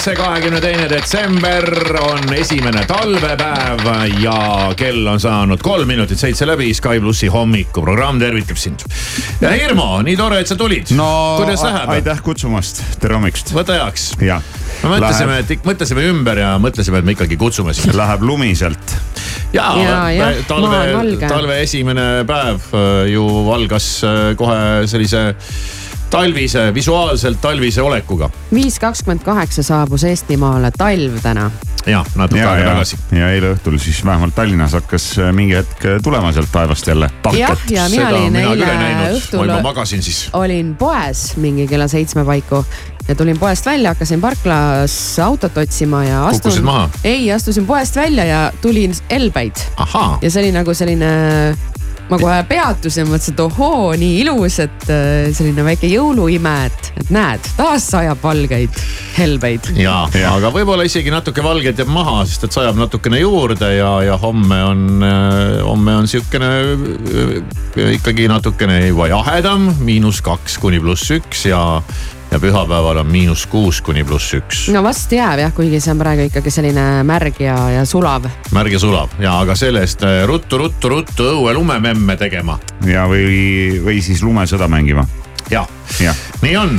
ülesse, kahekümne teine detsember on esimene talvepäev ja kell on saanud kolm minutit seitse läbi. Sky plussi hommikuprogramm tervitab sind. ja Hirmu, nii tore, et sa tulid. no kuidas läheb? aitäh kutsumast, tere hommikust. võta heaks. me mõtlesime, et mõtlesime ümber ja mõtlesime, et me ikkagi kutsume sind. läheb lumiselt. ja, Ja, jah, maa talve talve esimene päev äh, ju algas äh, kohe sellise talvise, visuaalselt talvise olekuga. viis kakskümmend kaheksa saabus Eestimaale talv täna. jah, natuke ja, aega ja tagasi., ja eile õhtul siis vähemalt Tallinnas hakkas äh, mingi hetk tulema sealt taevast jälle. jah, ja mina olin eile õhtul juba magasin siis. olin poes mingi kella seitsme paiku ja tulin poest välja, hakkasin parklas autot otsima ja astun. Kukkusid maha? ei, astusin poest välja ja tulin Elbeid ja see oli nagu selline, ma kohe peatusin, mõtlesin, et ohoo, nii ilus, et äh, selline väike jõuluime, et, et näed, taas sajab valgeid helbeid. ja, ja. Jah. aga võib-olla isegi natuke valget jääb maha, sest et sajab natukene juurde ja, ja homme on, homme on sihukene äh, ikkagi natukene juba jahedam, miinus kaks kuni pluss üks ja, ja pühapäeval on miinus kuus kuni pluss üks. no vast jääb jah, kuigi see on praegu ikkagi selline märg ja, ja sulav. märg ja sulab ja, aga sellest äh, ruttu, ruttu, ruttu õue lumememme tegema. ja, või, või siis lumesõda mängima. jah, nii on,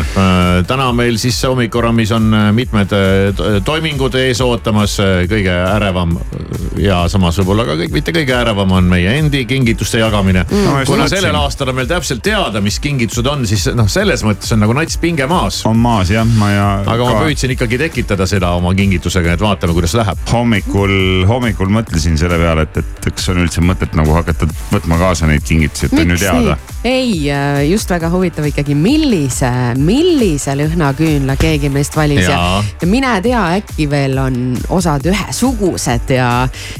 täna meil siis hommikurammis on äh, mitmed äh, to- toimingud ees ootamas, kõige ärevam äh, ja samas võib-olla ka kõik, mitte kõige ärevam on meie endi kingituste jagamine mm.. just kuna sellel aastal on meil täpselt teada, mis kingitused on, siis noh, selles mõttes on nagu nats pinge maas. on maas jah, ma ja. aga ma püüdsin ikkagi tekitada seda oma kingitusega, et vaatame, kuidas läheb. hommikul, hommikul mõtlesin selle peale, et, et kas on üldse mõtet nagu hakata võtma kaasa neid kingitusi, et on ju teada. ei, just väga huvitav ikkagi, millal millise, millise lõhnaküünla keegi meist valis ja, Jaa. ja mine tea, äkki veel on osad ühesugused ja,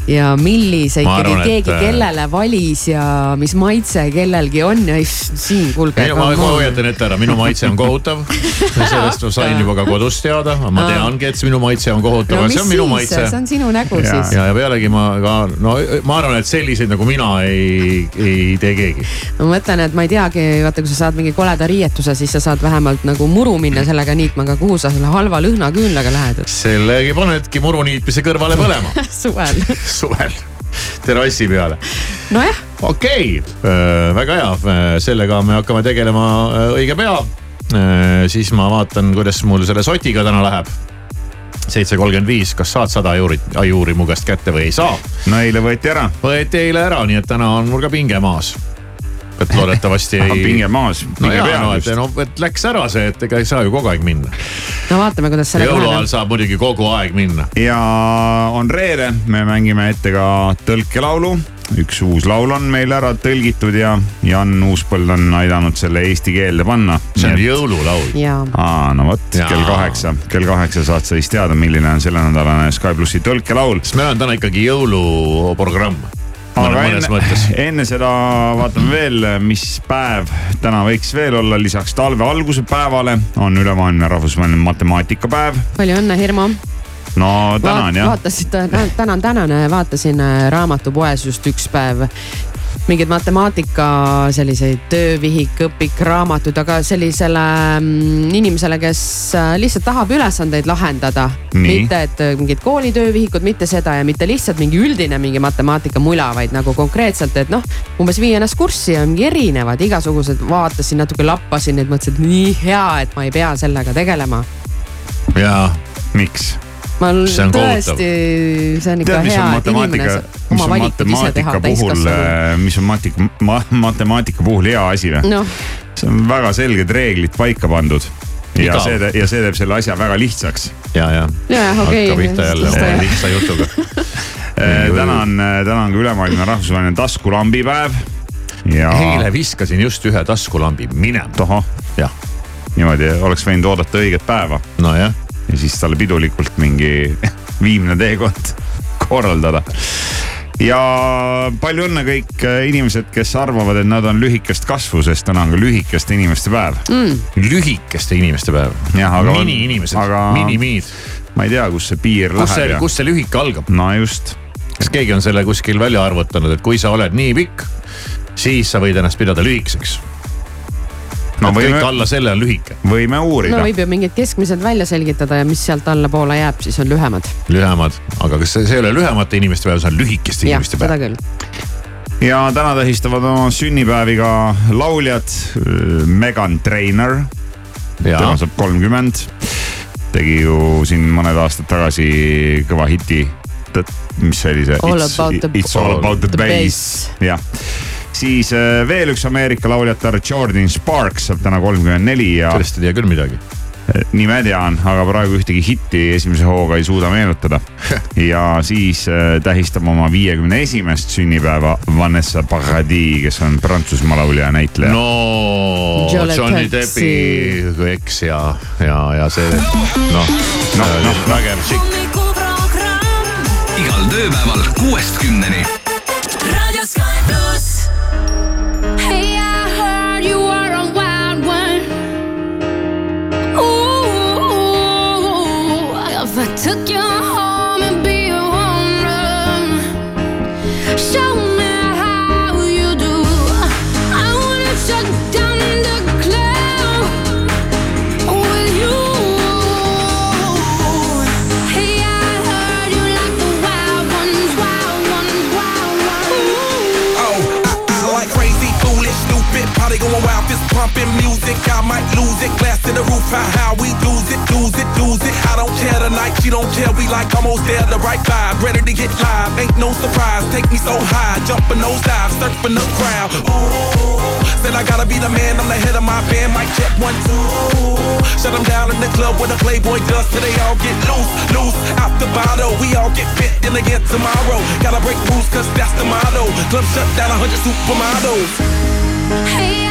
ja millise Ma ikkagi arvan, et, keegi äh, kellele valis ja mis maitse kellelgi on ja siin kuulge. ma, hoiatan ette ära, minu maitse on kohutav. sellest ma sain juba ka kodus teada, ma teangi, et minu maitse on kohutav no mis see on minu siis, maitse. see on sinu nägu Jaa. siis. ja, ja pealegi ma ka, no ma arvan, et selliseid nagu mina ei, ei tee keegi. ma mõtlen, et ma ei teagi, vaata, kui sa saad mingi koleda riietuse, siis sa saad vähemalt nagu muru minna sellega niitma, aga kuhu sa selle halva lõhnaküünlaga lähed, sellegi panedki muru niitmise kõrvale põlema suvel. suvel terrassi peale. nojah, okei okay., väga hea, sellega me hakkame tegelema äh, õige pea. siis ma vaatan, kuidas mul selle sotiga täna läheb. seitse kolmkümmend viis, kas saad sada eurit, ajuuri mu käest kätte või ei saa? no eile võeti ära. võeti eile ära, nii et täna on mul ka pinge maas. Et loodetavasti ei. pinge maas, no pinge jaa, peal no et, just. no et läks ära see, et ega ei saa ju kogu aeg minna. no vaatame, kuidas sellega jõuluajal saab muidugi kogu aeg minna. ja on reede, me mängime ette ka tõlkelaulu. üks uus laul on meil ära tõlgitud ja Jan Uuspõld on aidanud selle eesti keelde panna. see on jõululaul. jaa, aa, no vot, kell kaheksa, kell kaheksa saad sa siis teada, milline on sellenädalane Sky plussi tõlkelaul. sest meil on täna ikkagi jõuluprogramm. Aga mõnes enne, mõttes. enne seda vaatame veel, mis päev täna võiks veel olla, lisaks talve alguse päevale on ülemaailmne rahvusvaheline matemaatikapäev. palju õnne, Hirmu. no tänan jah. vaatasid, tänan, tänane, vaatasin äh, raamatupoes just üks päev mingeid matemaatika selliseid töövihik, õpikraamatud, aga sellisele mm, inimesele, kes äh, lihtsalt tahab ülesandeid lahendada. Mitte, et äh, mingid koolitöövihikud, mitte seda ja mitte lihtsalt mingi üldine mingi matemaatika mula, vaid nagu konkreetselt, et noh, umbes vii ennast kurssi ja mingi erinevad igasugused, vaatasin natuke, lappasin neid, mõtlesin, et nii hea, et ma ei pea sellega tegelema. jaa, miks? Ma See on tõesti, see on ikka tead, mis hea, on et inimene matemaatika, saab mis oma on valikud ise teha täiskasvanuna. mis on matika, ma, matemaatika puhul hea asi või? noh, see on väga selged reeglid paika pandud. ja Igav. see, ja see teeb selle asja väga lihtsaks. ja, ja. Jaa, okei. hakka pihta jälle oma lihtsa jutuga. täna on, täna on ka ülemaailmne rahvusvaheline taskulambipäev. ja eile viskasin just ühe taskulambi minema. tohoh, jah, niimoodi oleks võinud oodata õiget päeva nojah. Ja siis talle pidulikult mingi viimne teekond korraldada. ja palju õnne kõik äh, inimesed, kes arvavad, et nad on lühikest kasvu, sest täna on ka lühikeste inimeste päev Mm. lühikeste inimeste päev. Jah, aga on- miniinimesed aga- minimiid. ma ei tea, kus see piir kus läheb, ja kus see lühike algab? no just kas keegi on selle kuskil välja arvutanud, et kui sa oled nii pikk, siis sa võid ennast pidada lühikeseks. No et kõik võime, alla selle on lühike, võime no uurida võib ju mingid keskmised välja selgitada ja mis sealt allapoole jääb, siis on lühemad. lühemad, aga kas see, see ei ole lühemate inimeste päev, see on lühikeste inimeste seda päev. küll. ja täna tähistavad oma sünnipäevi ka lauljad äh, Megan Trainor, tema saab kolmkümmend. tegi ju siin mõned aastad tagasi kõva hiti, mis see oli see? All about the- It's all about the the bass, jah. Siis äh, veel üks Ameerika lauljate Jordan Sparks saab täna kolmkümmend neli ja sellest ei tea küll midagi. nime tean, aga praegu ühtegi hitti esimese hooga ei suuda meenutada. ja siis äh, tähistab oma viiekümne esimest sünnipäeva Vanessa Paradis, kes on Prantsusmaa laulja ja näitleja no.. no Johnny. Deppi eks ja, ja, ja see noh Noh, no, noh. vägev tšikk. hommikuprogramm igal tööpäeval kuuest kümneni. Lose it, glass to the roof, how, how we lose it, lose it, lose it. I don't care tonight, she don't care, we like almost there, the right vibe, ready to get live. Ain't no surprise, take me so high, jumping those dives, surfing the crowd. Ooh, said I gotta be the man, I'm the head of my band, mic check one, two. Shut them down in the club where the Playboy does, till they all get loose, loose, out the bottle. We all get fit in again tomorrow. Gotta break rules, cause that's the motto. Club shut down, 100 supermodels. Hey,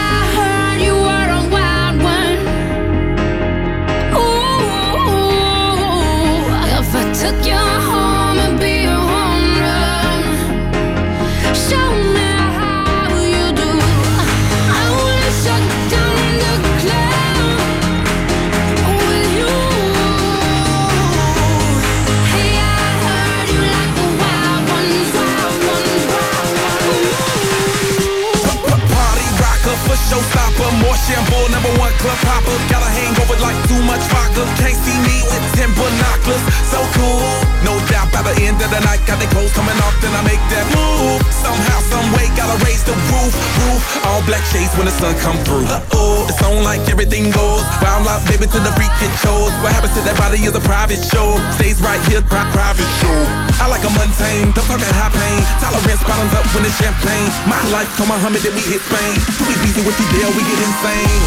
showstopper. More shamble. number one club popper. Got a hangover like too much vodka. Can't see me with ten binoculars. So cool, no by the end of the night, got the clothes coming off, then I make that move. Somehow, some way, gotta raise the roof, roof. All black shades when the sun come through. Uh oh, it's on like everything goes. Wild out, baby, to the freak it shows. What happens to that body is a private show. Stays right here, pri- private show. I like a mundane, don't talk at high pain. Tolerance bottoms up when it's champagne. My life, come Muhammad, then we hit Spain. Too easy with the deal, we get insane.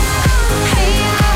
Hey,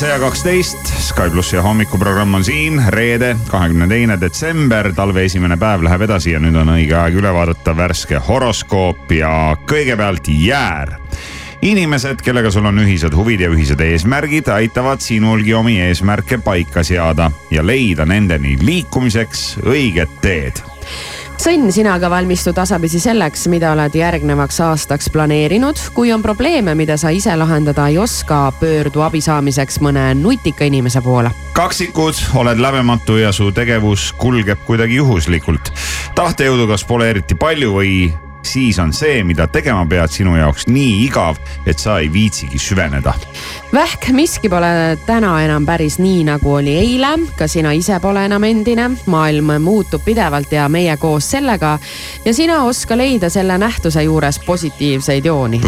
seitse ja kaksteist, Sky plussi hommikuprogramm on siin, reede, kahekümne teine detsember, talve esimene päev läheb edasi ja nüüd on õige aeg üle vaadata värske horoskoop ja kõigepealt jäär. Inimesed, kellega sul on ühised huvid ja ühised eesmärgid, aitavad sinulgi omi eesmärke paika seada ja leida nendeni liikumiseks õiget teed sõnn, sina aga valmistu tasapisi selleks, mida oled järgnevaks aastaks planeerinud. kui on probleeme, mida sa ise lahendada ei oska, pöördu abi saamiseks mõne nutika inimese poole. kaksikud, oled läbematu ja su tegevus kulgeb kuidagi juhuslikult. tahtejõudu kas pole eriti palju või siis on see, mida tegema pead, sinu jaoks nii igav, et sa ei viitsigi süveneda. Vähk, miski pole täna enam päris nii, nagu oli eile, ka sina ise pole enam endine. maailm muutub pidevalt ja meie koos sellega. ja sina oska leida selle nähtuse juures positiivseid jooni.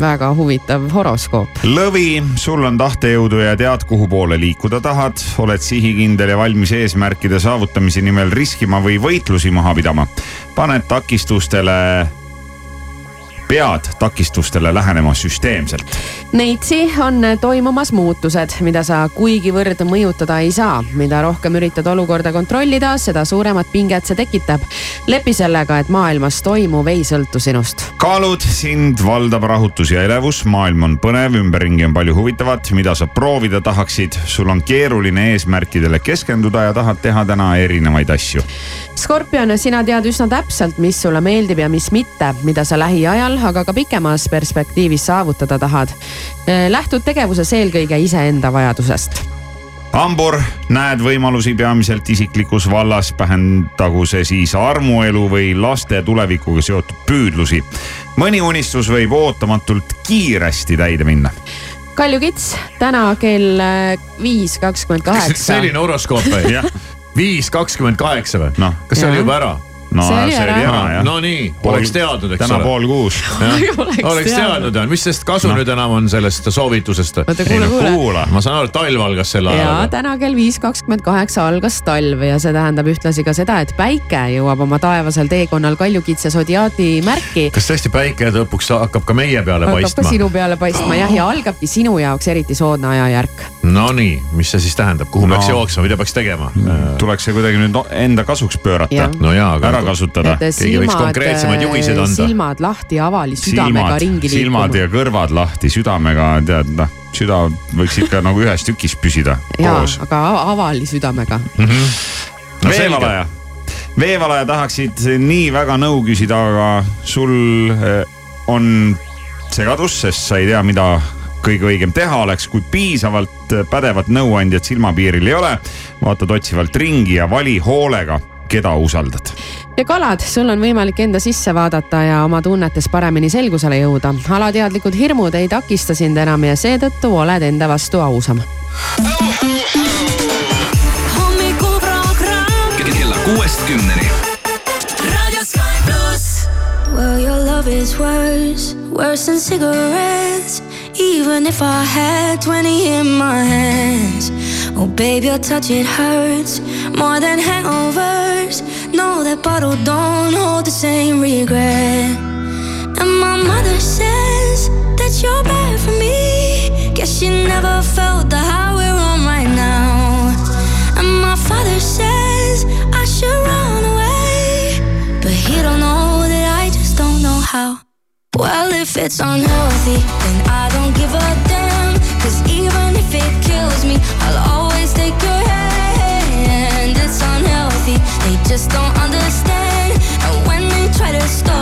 väga huvitav horoskoop. lõvi, sul on tahtejõudu ja tead, kuhu poole liikuda tahad, oled sihikindel ja valmis eesmärkide saavutamise nimel riskima või võitlusi maha pidama. paned takistustele pead takistustele lähenema süsteemselt. Neitsi on toimumas muutused, mida sa kuigivõrd mõjutada ei saa. mida rohkem üritad olukorda kontrollida, seda suuremat pinget see tekitab. lepi sellega, et maailmas toimuv ei sõltu sinust. kaalud, sind valdab rahutus ja elevus, maailm on põnev, ümberringi on palju huvitavat, mida sa proovida tahaksid. sul on keeruline eesmärkidele keskenduda ja tahad teha täna erinevaid asju. Skorpion, sina tead üsna täpselt, mis sulle meeldib ja mis mitte, mida sa lähiajal, aga ka pikemas perspektiivis saavutada tahad. lähtud tegevuses eelkõige iseenda vajadusest hambur, näed võimalusi peamiselt isiklikus vallas, vähendagu see siis armuelu või laste tulevikuga seotud püüdlusi. mõni unistus võib ootamatult kiiresti täide minna Kalju Kits, täna kell viis kakskümmend kaheksa. selline horoskoop või? viis kakskümmend kaheksa või? Noh. kas see Jah. oli juba ära? No See oli ära. ära no nii, oleks teadnud, eks täna ole. pool kuus. Oleks oleks teadnud. mis sest kasu Noh. nüüd enam on sellest soovitusest? ei kuule, no kuula. ma saan aru, et talv algas sel ja ajal. täna kell viis kakskümmend kaheksa algas talv ja see tähendab ühtlasi ka seda, et päike jõuab oma taevasel teekonnal kaljukitse sodiaadi märki. kas tõesti päike lõpuks hakkab ka meie peale hakkab ka paistma? sinu peale paistma jah, ja algabki sinu jaoks eriti soodne ajajärk. Nonii, mis see siis tähendab, kuhu No. peaks jooksma, mida peaks tegema? tuleks see kuidagi nüüd no- enda kasuks pöörata no jaa, aga ka kasutada. Keegi võiks konkreetsemaid juhiseid anda. silmad lahti, avali südamega silmad, ringi silmad liikuma. ja kõrvad lahti, südamega tead noh, süda võiks ikka nagu ühes tükis püsida jaa koos,. aga ava- avali südamega. No veevalaja, veevalaja tahaksid nii väga nõu küsida, aga sul eh, on segadus, sest sa ei tea, mida kõige õigem teha oleks, kui piisavalt pädevat nõuandjat silmapiiril ei ole. vaatad otsivalt ringi ja vali hoolega, keda usaldad. ja kalad, sul on võimalik enda sisse vaadata ja oma tunnetes paremini selgusele jõuda. alateadlikud hirmud ei takista sind enam ja seetõttu oled enda vastu ausam. kella kuuest kümneni. Well, your love is worse, worse than cigarettes. Even if I had 20 in my hands. Oh, babe, your touch, it hurts more than hangovers. No, that bottle don't hold the same regret. And my mother says that you're bad for me. Guess she never felt the high we're on right now. And my father says I should run away. But he don't know that I just don't know how. Well, if it's unhealthy, then I don't give a damn. Cause even if it kills me, I'll always they just don't understand. And when they try to stop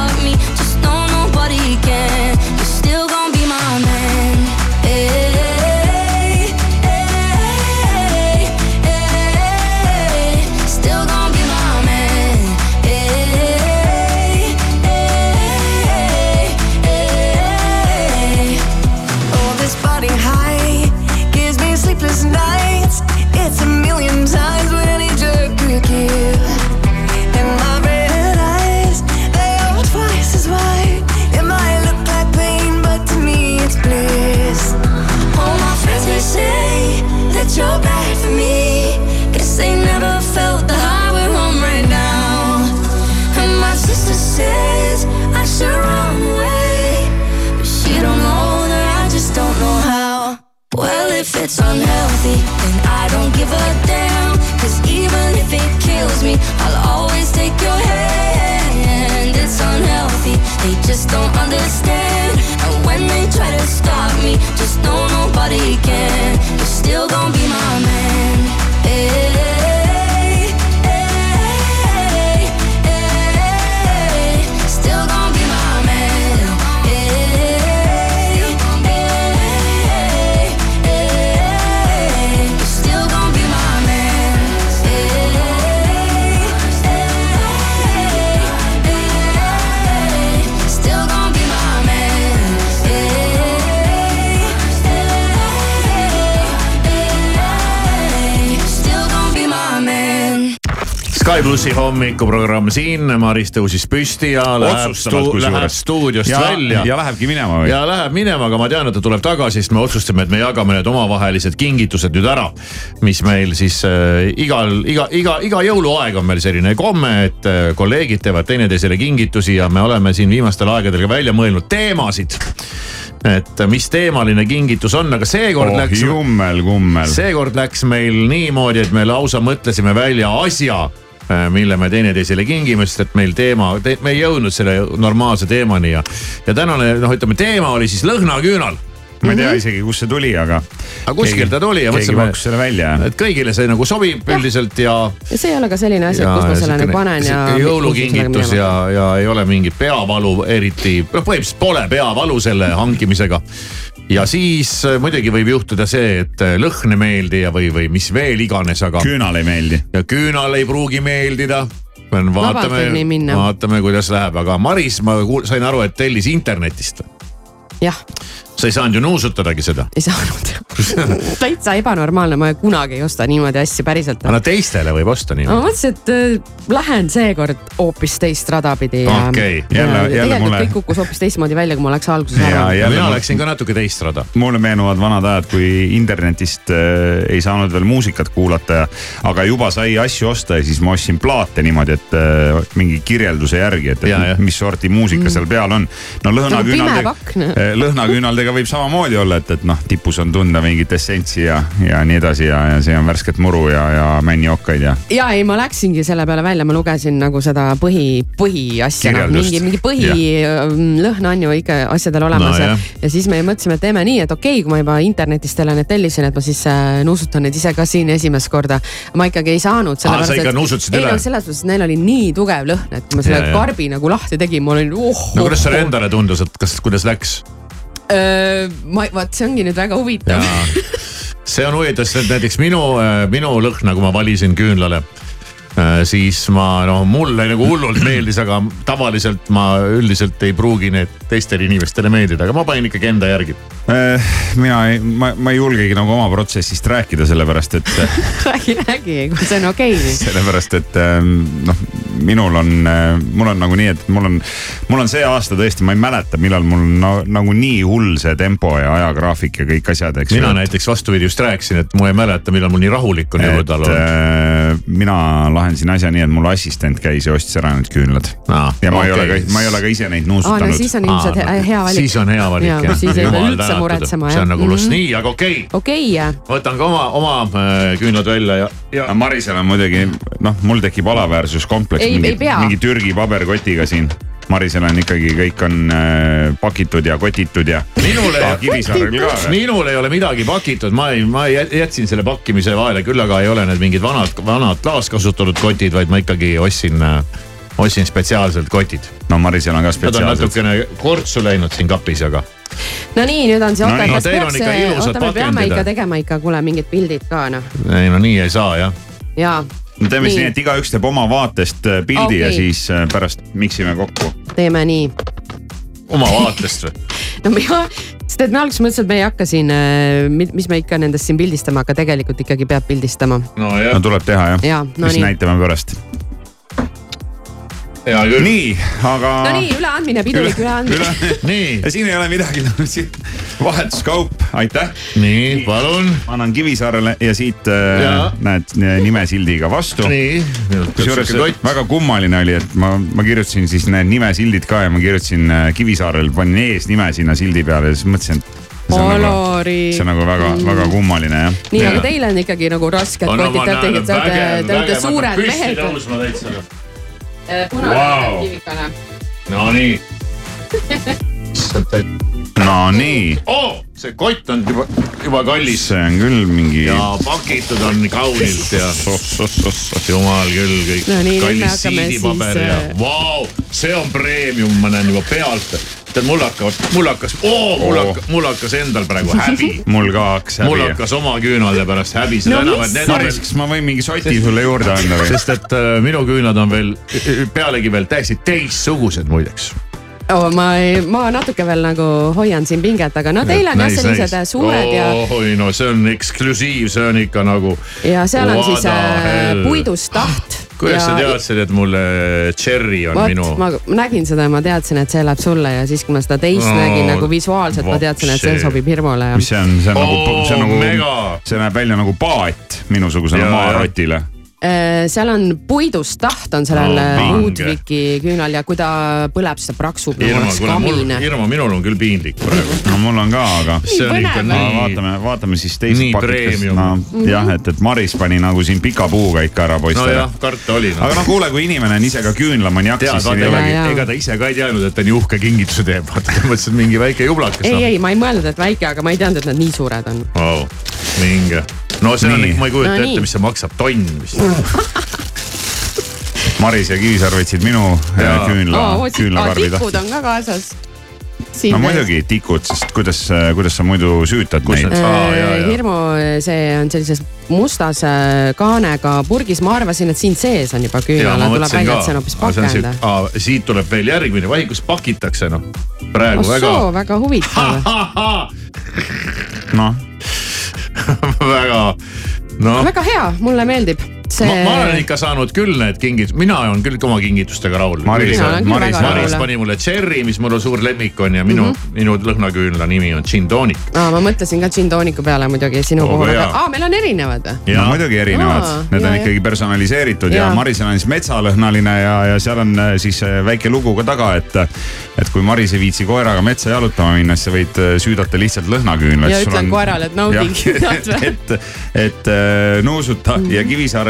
hommikuprogramm siin, Maris tõusis püsti ja läheb, stu läheb stuudiost ja, välja. ja lähebki minema või? ja läheb minema, aga ma tean, et ta tuleb tagasi, sest me otsustasime, et me jagame need omavahelised kingitused nüüd ära. mis meil siis äh, igal, iga, iga, iga jõuluaeg on meil selline komme, et äh, kolleegid teevad teineteisele kingitusi ja me oleme siin viimastel aegadel ka välja mõelnud teemasid. et äh, mis teemaline kingitus on, aga seekord oh läks jummel-kummel. seekord läks meil niimoodi, et me lausa mõtlesime välja asja, mille me teineteisele kingime, sest et meil teema te,, me ei jõudnud selle normaalse teemani ja, ja tänane noh, ütleme teema oli siis lõhnaküünal. ma ei tea isegi, kust see tuli, aga. Aga kuskilt ta tuli ja keegi mõtlesime- pakkus selle välja. et kõigile see nagu sobib üldiselt ja. ja see ei ole ka selline asi, et kus ma selle nagu panen ja. jõulukingitus ja, ja ei ole mingit peavalu eriti, noh põhimõtteliselt pole peavalu selle hankimisega. Ja siis äh, muidugi võib juhtuda see, et äh, lõhn ei meeldi ja, või, või mis veel iganes, aga küünal ei meeldi. ja küünal ei pruugi meeldida. vaatame vaatame, kuidas läheb, aga Maris, ma kuul- sain aru, et tellis internetist. jah, sa ei saanud ju nuusutadagi seda. ei saanud. täitsa ebanormaalne, ma kunagi ei osta niimoodi asju päriselt. aga no teistele võib osta ma niimoodi. mõtlesin, et äh, lähen seekord hoopis teist rada pidi ja Okei, ja jälle- jälle tegelikult mulle- kõik kukkus hoopis teistmoodi välja, kui ma oleks alguses Ja- arvanud. mina läksin ka natuke teist rada. mulle meenuvad vanad ajad, kui internetist äh, ei saanud veel muusikat kuulata ja, aga juba sai asju osta ja siis ma ostsin plaate niimoodi, et äh, mingi kirjelduse järgi, et, Ja, et ja. mis sorti muusika seal peal on. no lõhnaküünal Nagu pime pakk, küünlatega võib samamoodi olla, et, et noh, tipus on tunda mingit essentsi ja, ja nii edasi ja, ja see on värsket muru ja, ja männiokkaid ja. ja ei, ma läksingi selle peale välja, ma lugesin nagu seda põhi, põhiasja, Kirjeldust. mingi, mingi põhilõhna on ju ikka asjadel olemas No ja, ja siis me mõtlesime, et teeme nii, et okei okay,, kui ma juba internetist jälle need tellisin, et ma siis äh, nuusutan need ise ka siin esimest korda. ma ikkagi ei saanud. Aa, sa ikka nuusutasid ei üle? no selles mõttes, et neil oli nii tugev lõhn, et kui ma selle Ja, ja. karbi nagu lahti tegin, ma olin oh,. no kuidas sulle endale tundus, et kas, kuidas läks? ma, vot see ongi nüüd väga huvitav. see on huvitav, sest näiteks minu, minu lõhna, kui ma valisin küünlale, siis ma noh, mulle nagu hullult meeldis, aga tavaliselt ma üldiselt ei pruugi need teistele inimestele meeldida, aga ma panin ikkagi enda järgi. Äh, mina ei, ma, ma ei julgegi nagu oma protsessist rääkida, sellepärast et, räägi, räägi, kui see on okei okay.. sellepärast et ähm, noh, minul on, mul on nagu nii, et mul on, mul on see aasta tõesti, ma ei mäleta, millal mul na, nagu nii hull see tempo ja ajagraafik ja kõik asjad, eks mina näiteks vastupidi just rääkisin, et ma ei mäleta, millal mul nii rahulik on et jõulude all olnud. äh, mina lahendasin asja nii, et mul assistent käis ja ostis ära need küünlad. Aa, ja ma okei. ei ole ka, ma ei ole ka ise neid nuusutanud no siis on ilmselt Aa, hea, valik. siis on hea valik Jaa, jah. siis ei pea üldse muretsema, see jah. on nagu pluss, Mhm. nii, aga okei okay., okei, võtan ka oma, oma äh, küünlad välja ja, ja aga Marisel on muidugi noh, mul tekib alaväärsuskompleks Ei- mingi, mingi Türgi paberkotiga siin. Marisel on ikkagi, kõik on äh, pakitud ja kotitud ja. või? minul ei ole midagi pakitud, ma ei, ma jätsin selle pakkimise vahele, küll aga ei ole need mingid vanad, vanad taaskasutatud kotid, vaid ma ikkagi ostsin, ostsin spetsiaalselt kotid. no Marisel on ka Nad on spetsiaalselt. natukene kortsu läinud siin kapis, aga no nii, nüüd on see No nii. kas No teil on ikka, ilusad me peame pakendid, ikka tegema ikka, kuule mingid pildid ka noh, ei no nii ei saa jah. ja no teeme siis Nii. et igaüks teeb oma vaatest äh, pildi okay. ja siis äh, pärast miksime kokku. teeme nii. oma vaatest või? no mina, sest et me alguses mõtlesime, et me ei hakka siin, mis me ikka nendest siin pildistama, aga tegelikult ikkagi peab pildistama. nojah no, tuleb teha jah Jaa, no siis nii. näitame pärast. Hea küll. nii, aga. no nii, üleandmine, pidulik üleandmine. nii, ja siin ei ole midagi, vahetuskaup, aitäh. nii, palun. ma annan Kivisaarele ja siit äh, Jaa. näed nimesildiga vastu. nii. kusjuures väga kummaline oli, et ma, ma kirjutasin siis need nimesildid ka ja ma kirjutasin äh, Kivisaarel, panin eesnime sinna sildi peale ja siis mõtlesin, et see on nagu, Olori. see on nagu väga, väga kummaline jah. nii, aga teil on ikkagi nagu rasked kotid, te olete suured mehed. Tõusma täitsa. punane Vau. kivikene. no nii. no nii, oh, see kott on juba, juba kallis see on küll mingi. ja pakitud on kaunilt ja jumal küll kõik No kallis siidipaber siis, ja äh, vau, see on premium, ma näen juba pealt. tead, mul hakkavad, mul hakkas oh,, mul Oo. hakkas, mul hakkas endal praegu häbi. mul ka hakkas mul häbi. hakkas oma küünalde pärast häbi, seda No enam, et need Maris, kas ma võin mingi soti sulle juurde anda või? sest et äh, minu küünlad on veel pealegi veel täiesti teistsugused muideks. oh,. ma ei, ma natuke veel nagu hoian siin pinget, aga no teil on jah sellised nice. suured ja, oi no see on eksklusiiv, see on ikka nagu. ja seal on What siis äh, hell? puidust taht. kuidas sa teadsid, et mulle Cherry on vot minu, ma nägin seda ja ma teadsin, et see läheb sulle ja siis, kui ma seda teist no, nägin nagu visuaalselt, ma teadsin, et see sobib hirmule ja mis see on, see on nagu, see on Oh, nagu mega., see näeb välja nagu paat minusugusele maarotile. Äh, seal on puidust taht on sellel No, oh, vinge. Ludvigi küünal ja kui ta põleb, siis ta praksub Irma, minul on küll piinlik praegu. no mul on ka, aga see on põnev. ikka no, nii, vaatame, vaatame siis teist pakikest, no jah, et, et Maris pani nagu siin pika puuga ikka ära poistele nojah, karta oli aga no.. noh, kuule, kui inimene on ise ka küünlamaniak, siis ei olegi. ega ta ise ka ei teadnud, et ta nii uhke kingituse teeb, vaata ta mõtles, et mingi väike jublakas ei, ei, ma ei mõelnud, et väike, aga ma ei teadnud, et nad nii suured on. wow.. minge, no see on Nii. ikka, ma ei kujuta No ette, mis see maksab, tonn vist. Maris ja Kivisaar võtsid minu äh, Jaa. küünla, küünlakarbi tipud tahti. on ka kaasas. no muidugi tikud, sest kuidas, kuidas sa muidu süütad neid jaa. hirmu, see on sellises mustas äh, kaanega purgis, ma arvasin, et siin sees on juba küünal, tuleb välja, et see on hoopis pakend. siit tuleb veel järgmine, vahi, kus pakitakse noh. praegu väga, ossoo, väga huvitav. noh, väga, noh, väga hea, mulle meeldib. See ma, olen ikka saanud küll need kingid, mina olen küll oma kingitustega rahul. Maris Maris Maris pani mulle Cherry, mis mul on suur lemmik on ja minu mm, -hmm. minu lõhnaküünla nimi on gin tonic. aa, ma mõtlesin ka džintooniku peale muidugi sinu Oo, puhul, aga jaa. aa, meil on erinevad või? no muidugi erinevad need on jaa, ikkagi personaliseeritud ja, Jaa. ja Marisel on siis metsalõhnaline ja, ja seal on äh, siis äh, väike lugu ka taga, et. et kui Maris ei viitsi koeraga metsa jalutama minna, siis sa võid äh, süüdata lihtsalt lõhnaküünlaid. Ja ütlen koerale, et naudi kindlalt või? et, et äh, nuusuta ja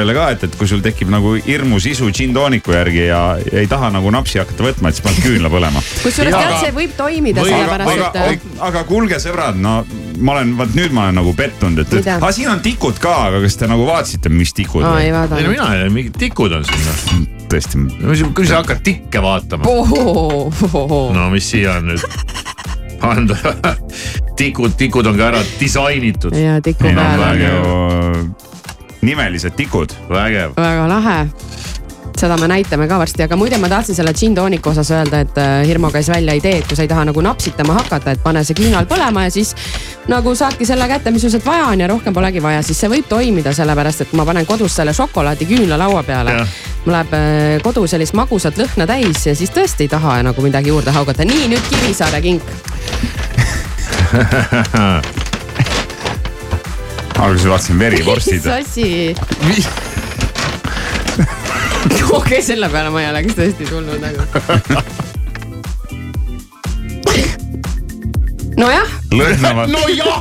Kivisaarele ka, et, et kui sul tekib nagu hirmus isu džintooniku järgi ja ei taha nagu napsi hakata võtma, et siis paned küünla põlema. kusjuures tead, see võib toimida või- aga, sellepärast, et, aga kuulge, sõbrad, no ma olen, vaat nüüd ma olen nagu pettunud, et, et aga siin on tikud ka, aga kas te nagu vaatasite, mis tikud? aa ei no mina ei tea, mingid tikud on siin noh. tõesti, kui sa hakkad tikke vaatama, no. no mis siia on nüüd pandud. tikud, tikud on ka ära disainitud, ja tiku peal on praegu nimelised tikud. vägev. väga lahe seda me näitame ka varsti, aga muide, ma tahtsin selle džintooniku osas öelda, et äh, Hirmu käis välja idee, et kui sa ei taha nagu napsitama hakata, et pane see küünal põlema ja siis nagu saadki selle kätte, mis sul sealt vaja on ja rohkem polegi vaja, siis see võib toimida, sellepärast et ma panen kodus selle šokolaadiküünla laua peale mul läheb äh, kodu sellist magusat lõhna täis ja siis tõesti ei taha nagu midagi juurde haugata. nii, nüüd Kivisaare kink. alguses vaatasin verivorstid mis. asi? okei, selle peale ma ei oleks tõesti tulnud nagu. nojah, lõhnavad, nojah,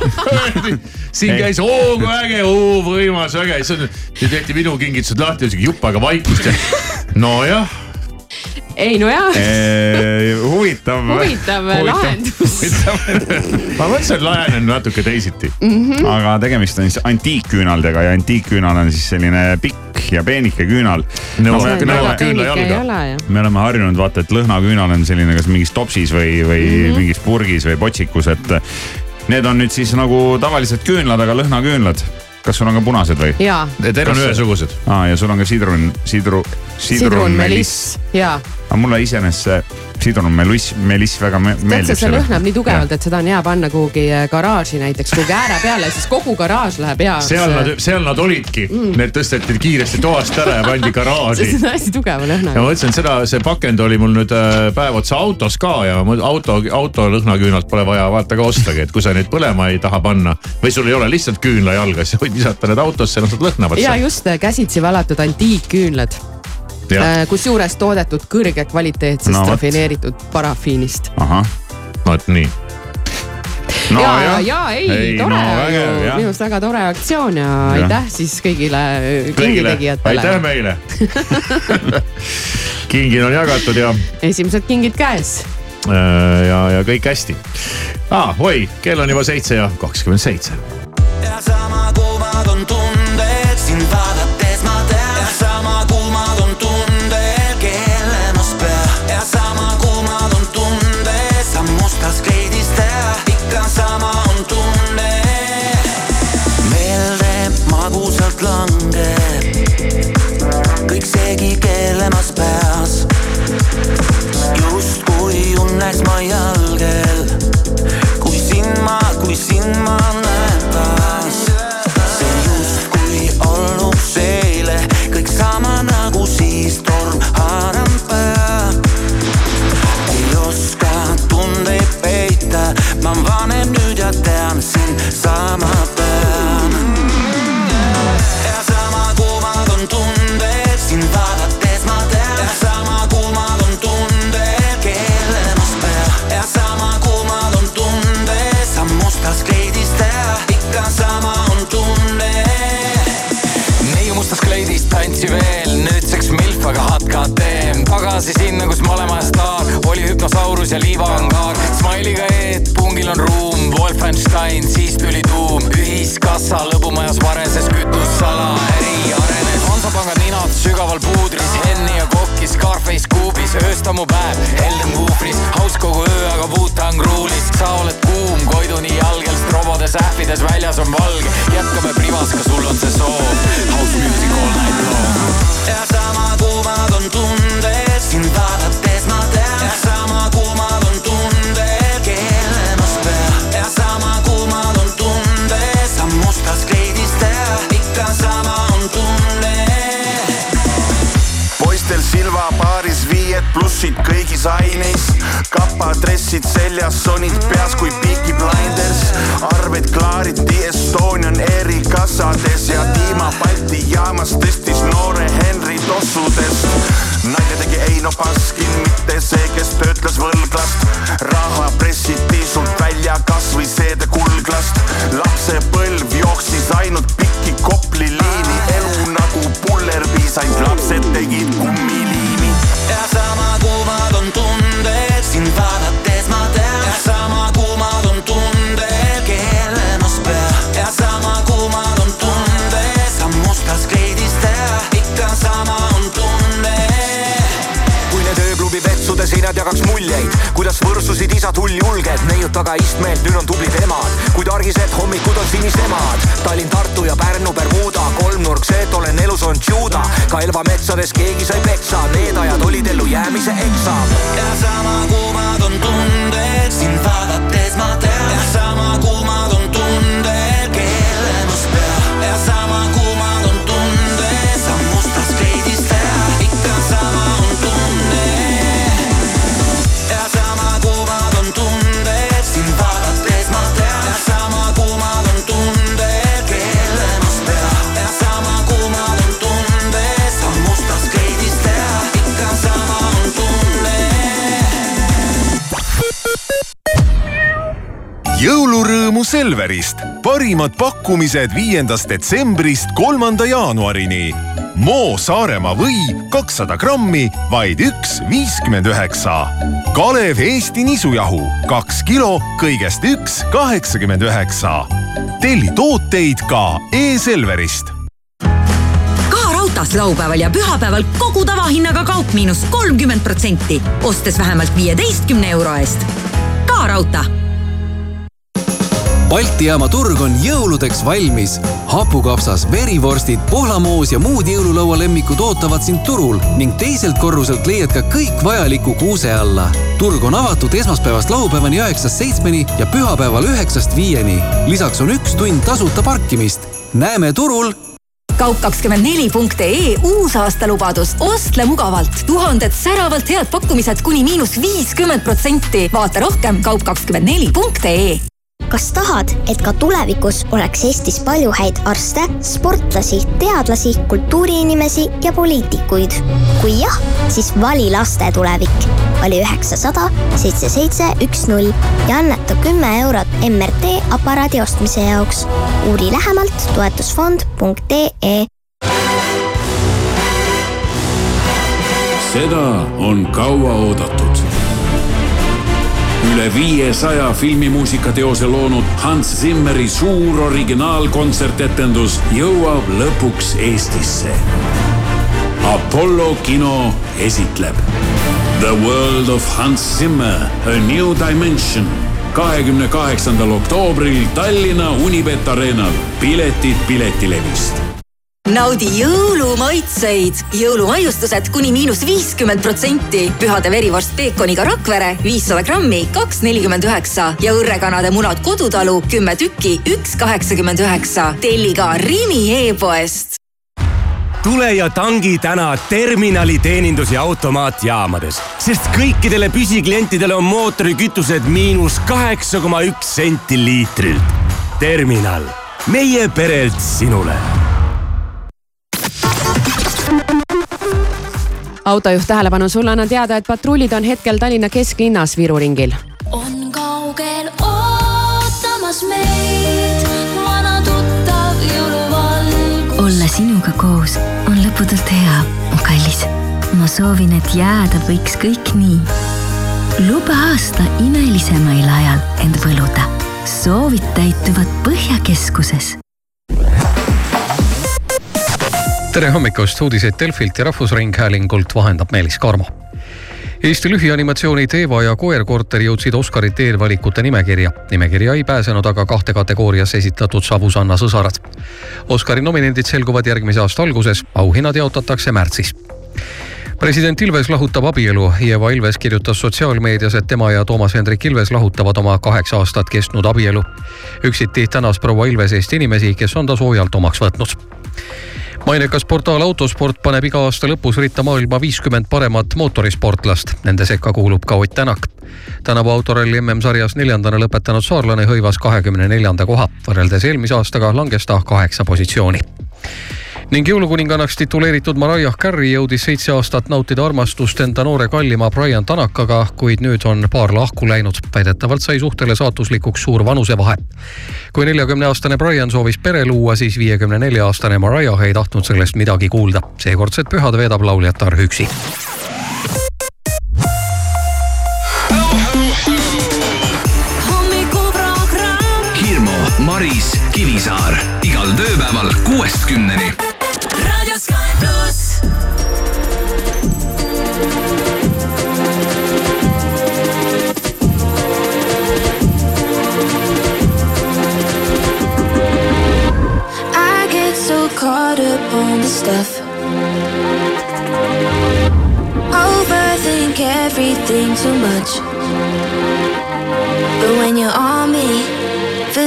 siin käis oo kui äge, oo võimas, äge, siis tehti minu kingitused lahti, siuke jupp aega vaikust ja nojah, ei nojah, huvitav. huvitav lahendus. ma mõtlesin, et lahenen natuke teisiti. aga tegemist on siis antiikküünaldega ja antiikküünal on siis selline pikk ja peenike küünal. Nõuab- me, oleme harjunud vaata, et lõhnaküünal on selline kas mingis topsis või, või mm -hmm. mingis purgis või potsikus, et need on nüüd siis nagu tavalised küünlad, aga lõhnaküünlad. kas sul on ka punased või? ja, Teil on ühesugused. aa, ja sul on ka sidrun, sidru, sidrunmeliss. ja, aga mulle iseenesest see sidrunmeliss, meliss väga me- tead sa, meeldib. see lõhnab nii tugevalt, et seda on hea panna kuhugi äh, garaaži näiteks, kuhugi ääre peale, siis kogu garaaž läheb heaks. seal nad, seal nad olidki mm., need tõsteti kiiresti toast ära ja pandi garaaži see on hästi tugeva ja lõhnaga. ma mõtlesin, et seda, see pakend oli mul nüüd äh, päev otsa autos ka ja ma- auto, auto lõhnaküünalt pole vaja vaata ka ostagi, et kui sa neid põlema ei taha panna või sul ei ole lihtsalt küünlajalga, siis võid visata need autosse, las nad lõhnavad ja just äh, käsitsi valatud antiikküünlad, kusjuures toodetud kõrge kvaliteetsest No rafineeritud parafiinist. ahah, vot nii. no ja, jah. ja ei, Ei, tore no ju, minu arust väga tore aktsioon ja, ja. aitäh siis kõigile kõigile, kingitegijatele aitäh. meile. kingid on jagatud ja, esimesed kingid käes. ja, ja kõik hästi ah,. oi, kell on juba seitse ja kakskümmend seitse. ja sama kuumad hulljulged, neiud taga istmelt, nüüd on tublid emad. kuid argised hommikud on sinisemad. Tallinn, Tartu ja Pärnu, Bermuda, kolmnurk, see, et olen elus on tšuuda. ka Elva metsades keegi sai peksa, need ajad olid ellujäämise eksam. ja sama kuumad on tunded sind vaadates ma tean jõulurõõmu Selverist, parimad pakkumised viiendast detsembrist kolmanda jaanuarini. Moo Saaremaa või kakssada grammi, vaid üks viiskümmend üheksa. Kalev Eesti nisujahu kaks kilo, kõigest üks kaheksakümmend üheksa. telli tooteid ka e-Selverist raudtees laupäeval ja pühapäeval kogu tavahinnaga kaup miinus kolmkümmend protsenti, ostes vähemalt viieteistkümne euro eest. ka raudtee Balti jaama turg on jõuludeks valmis. hapukapsas, verivorstid, pohlamoos ja muud jõululaua lemmikud ootavad sind turul ning teiselt korruselt leiad ka kõik vajaliku kuuse alla. turg on avatud esmaspäevast laupäevani üheksast seitsmeni ja pühapäeval üheksast viieni. lisaks on üks tund tasuta parkimist. näeme turul kaup24.ee uusaastalubadus, ostle mugavalt, tuhanded säravalt head pakkumised kuni miinus viiskümmend protsenti. vaata rohkem kaup24.ee kas tahad, et ka tulevikus oleks Eestis palju häid arste, sportlasi, teadlasi, kultuuriinimesi ja poliitikuid? kui jah, siis vali laste tulevik. vali üheksasada seitse seitse üks null ja anneta kümme eurot MRT aparaadi ostmise jaoks. uuri lähemalt toetusfond.ee seda on kaua oodatud. Üle viiesaja filmimuusikateose loonud Hans Zimmeri suur originaalkontsertetendus jõuab lõpuks Eestisse. Apollo kino esitleb The World of Hans Zimmer, A New Dimension kahekümne kaheksandal oktoobril Tallinna Unibet Arenal. piletid Piletilevist naudi jõulumaitseid, jõulumaiustused kuni miinus viiskümmend protsenti. pühade verivorst peekoniga Rakvere viissada grammi, kaks nelikümmend üheksa ja õrrekanade munad Kodutalu kümme tükki, üks kaheksakümmend üheksa. telli ka Rimi e-poest tule ja tangi täna terminali teenindus- ja automaatjaamades, sest kõikidele püsiklientidele on mootorikütused miinus kaheksa koma üks senti liitrilt. terminal, meie perelt sinule autojuht tähelepanu, sulle annan teada, et patrullid on hetkel Tallinna kesklinnas Viru ringil. on kaugel ootamas meid vana tuttav jõuluvalgus. olla sinuga koos on lõputult hea, mu kallis. ma soovin, et jääda võiks kõik nii. luba aasta imelisemail ajal end võluda. soovid täituvad Põhjakeskuses tere hommikust, uudiseid Delfilt ja Rahvusringhäälingult vahendab Meelis Karmo. Eesti lühianimatsioonid Eeva ja koer-korter jõudsid Oscarite eelvalikute nimekirja. nimekirja ei pääsenud aga kahte kategoorias esitatud Savusanna sõsarad. Oscari nominendid selguvad järgmise aasta alguses, auhinnad jaotatakse märtsis president Ilves lahutab abielu. Ieva Ilves kirjutas sotsiaalmeedias, et tema ja Toomas Hendrik Ilves lahutavad oma kaheksa aastat kestnud abielu. üksiti tänas proua Ilves Eesti inimesi, kes on ta soojalt omaks võtnud mainekas portaal Autosport paneb iga aasta lõpus ritta maailma viiskümmend paremat mootorisportlast. Nende sekka kuulub ka Ott Tänak. tänavu autoralli MM-sarjas neljandana lõpetanud saarlane hõivas kahekümne neljanda koha. võrreldes eelmise aastaga langes ta kaheksa positsiooni ning jõulukuningannaks tituleeritud Mariah Carey jõudis seitse aastat nautida armastust enda noore kallima Brian Tanakaga, kuid nüüd on paar lahku läinud. väidetavalt sai suhtele saatuslikuks suur vanusevahe. kui neljakümne aastane Brian soovis pere luua, siis viiekümne nelja aastane Mariah ei tahtnud sellest midagi kuulda. seekordsed pühad veedab lauljatar üksi. hommikuprogramm Hirmu, Maris, Kivisaar igal tööpäeval kuuest kümneni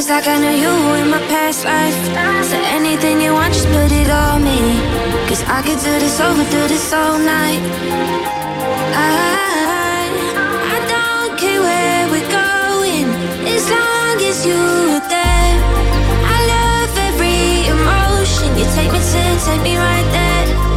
like I know you in my past life. So anything you want, just put it on me. Cause I could do this over, do this all night. I, I don't care where we're going, as long as you're there. I love every emotion. You take me to, take me right there.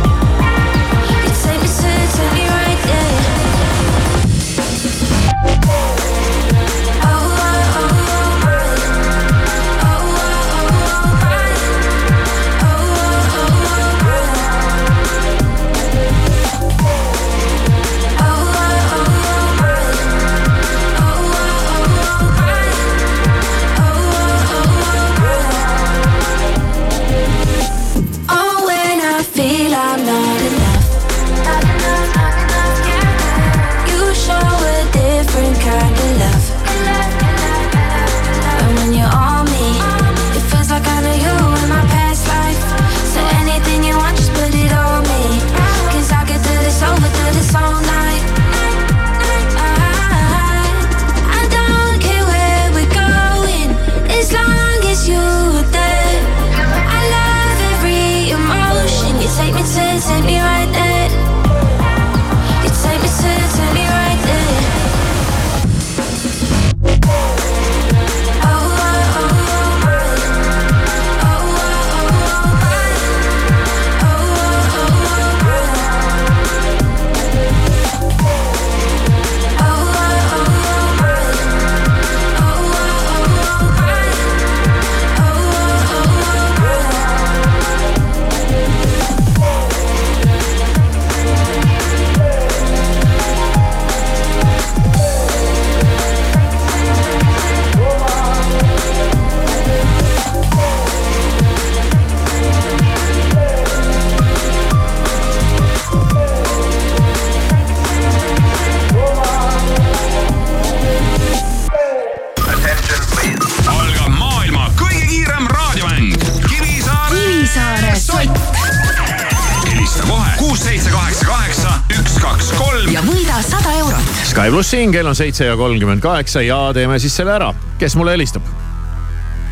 Plussin, kell on seitse ja kolmkümmend kaheksa ja teeme siis selle ära. kes mulle helistab?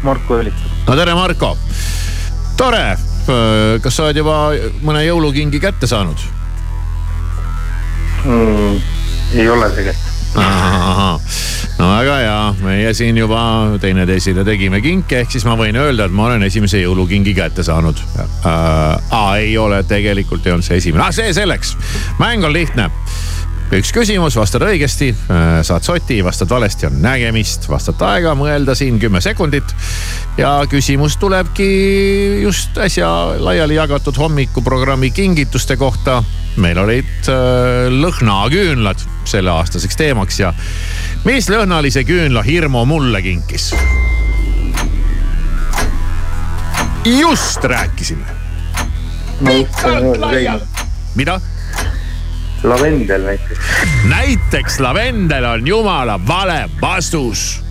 Marko helistab. no tere, Marko. tore. kas sa oled juba mõne jõulukingi kätte saanud? mm,. ei ole tegelikult. no väga hea, meie siin juba teineteisele tegime kinke, ehk siis ma võin öelda, et ma olen esimese jõulukingi kätte saanud äh,. aa, ei ole, tegelikult ei olnud see esimene, ah see selleks. mäng on lihtne üks küsimus, vastad õigesti, saad soti, vastad valesti, on nägemist, vastad aega mõelda siin kümme sekundit. ja küsimus tulebki just äsja laiali jagatud hommikuprogrammi kingituste kohta. meil olid äh, lõhnaküünlad selleaastaseks teemaks ja mis lõhnalise küünla Hirmu mulle kinkis? just rääkisime. mida? Lavendel näiteks. näiteks lavendel on jumala vale vastus.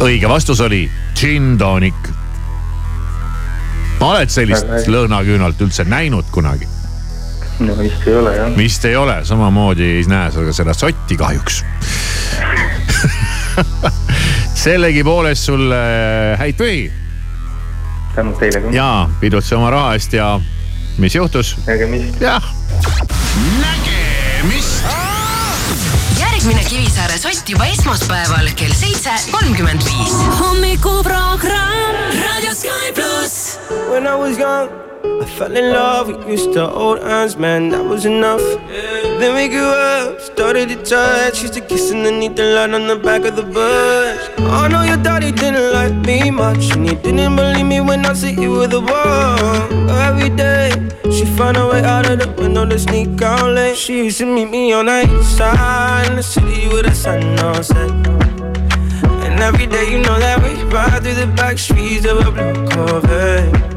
õige vastus oli gin tonic. oled sellist lõhnaküünalt üldse näinud kunagi? no vist ei ole jah. vist ei ole, samamoodi ei näe sa ka seda sotti kahjuks. sellegipoolest sulle häid pühi. tänud teile ka. ja pidutse oma raha eest ja mis juhtus? nägemist. jah. nägemist. järgmine Kivisaare sott juba esmaspäeval kell seitse kolmkümmend viis. hommikuprogramm Raadio Sky pluss. When I was young, I fell in love. We used to hold hands, man, that was enough. Then we grew up, started to touch. Used to kiss underneath the light on the back of the bus. I know your daddy didn't like me much, and he didn't believe me when I said you were the one. Every day, she found a way out of the window to sneak out late. She used to meet me on the east side in the city with the sun on set. And every day you know that we ride through the back streets of a blue Corvette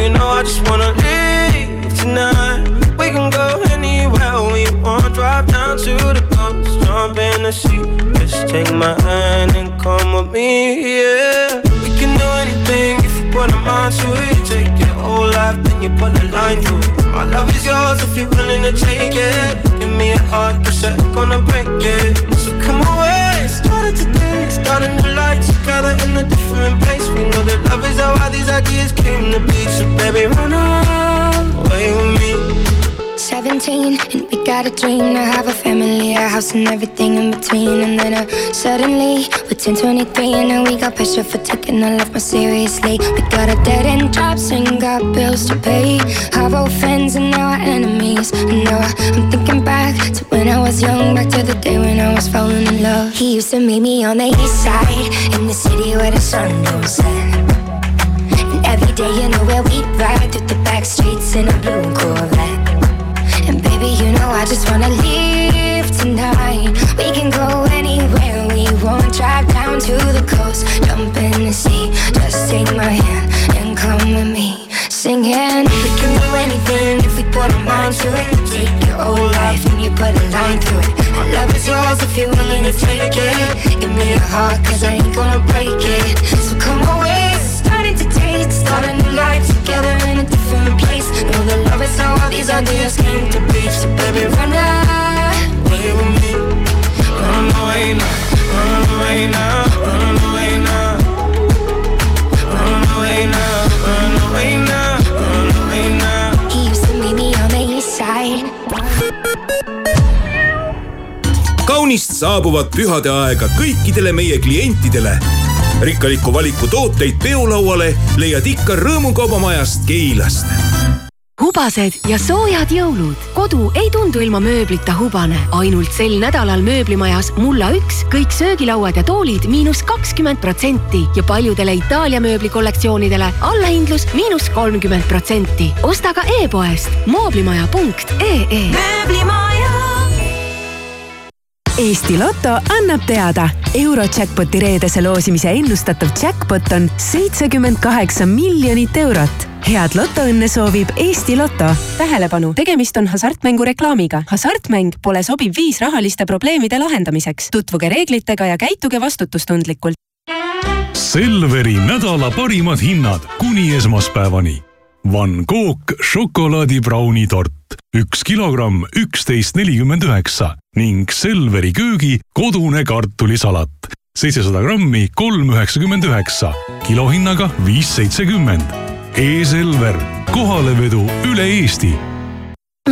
you know I just wanna leave tonight. We can go anywhere we want. Drive down to the coast, jump in the sea. Just take my hand and come with me, yeah. We can do anything if you put a mind to it. Take your whole life, then you put a line through it. My love is yours if you're willing to take it. Give me a heart, cause I'm gonna break it. So come away, started today Starting together in a different place We know that love is how all these ideas came to be So baby, run away with me 17 and we got a dream to have a family, a house and everything in between. And then uh, suddenly we're 10, 23 and now we got pressure for taking our life more seriously. We got a dead end jobs and got bills to pay. Our old friends and now our enemies. And now I'm thinking back He used to meet me on the east side in the city where the sun don't set. And every day, you know where we ride through the back streets in a blue Corvette. And baby, you know I just wanna leave tonight. We can go anywhere we want. Drive down to the coast, jump in the sea. Just take my hand and come with me. Singing, we can do anything if we put our minds to it. Take your whole life and you put a line through it. My love is yours if you're willing to take it. Give me your heart, cause I ain't gonna break it. So come away, starting to taste, start a new life together in a different place. Know the love is how all these ideas came to be. So baby, run away with me. Run away now, run away now, run away now. Run away now, run away now, side. kaunist saabuvat pühade aega kõikidele meie klientidele. rikkaliku valiku tooteid peolauale leiad ikka Rõõmukaubamajast Keilast. Hubased ja soojad jõulud. kodu ei tundu ilma mööblita hubane. ainult sel nädalal mööblimajas Mulla üks kõik söögilauad ja toolid miinus kakskümmend protsenti ja paljudele Itaalia mööblikollektsioonidele allahindlus miinus kolmkümmend protsenti. osta ka e-poest mooblimaja.ee. mööblimaja. Eesti Loto annab teada, Eurojackpoti reedese loosimise ennustatav jackpot on seitsekümmend kaheksa miljonit eurot. head lotoõnne soovib Eesti Loto. tähelepanu, tegemist on hasartmängu reklaamiga. hasartmäng pole sobiv viis rahaliste probleemide lahendamiseks. tutvuge reeglitega ja käituge vastutustundlikult. Selveri nädala parimad hinnad kuni esmaspäevani. Van Gogh šokolaadibrauni tort üks kilogramm üksteist nelikümmend üheksa ning Selveri köögi kodune kartulisalat seitsesada grammi kolm üheksakümmend üheksa, kilohinnaga viis seitsekümmend. E-Selver, kohalevedu üle Eesti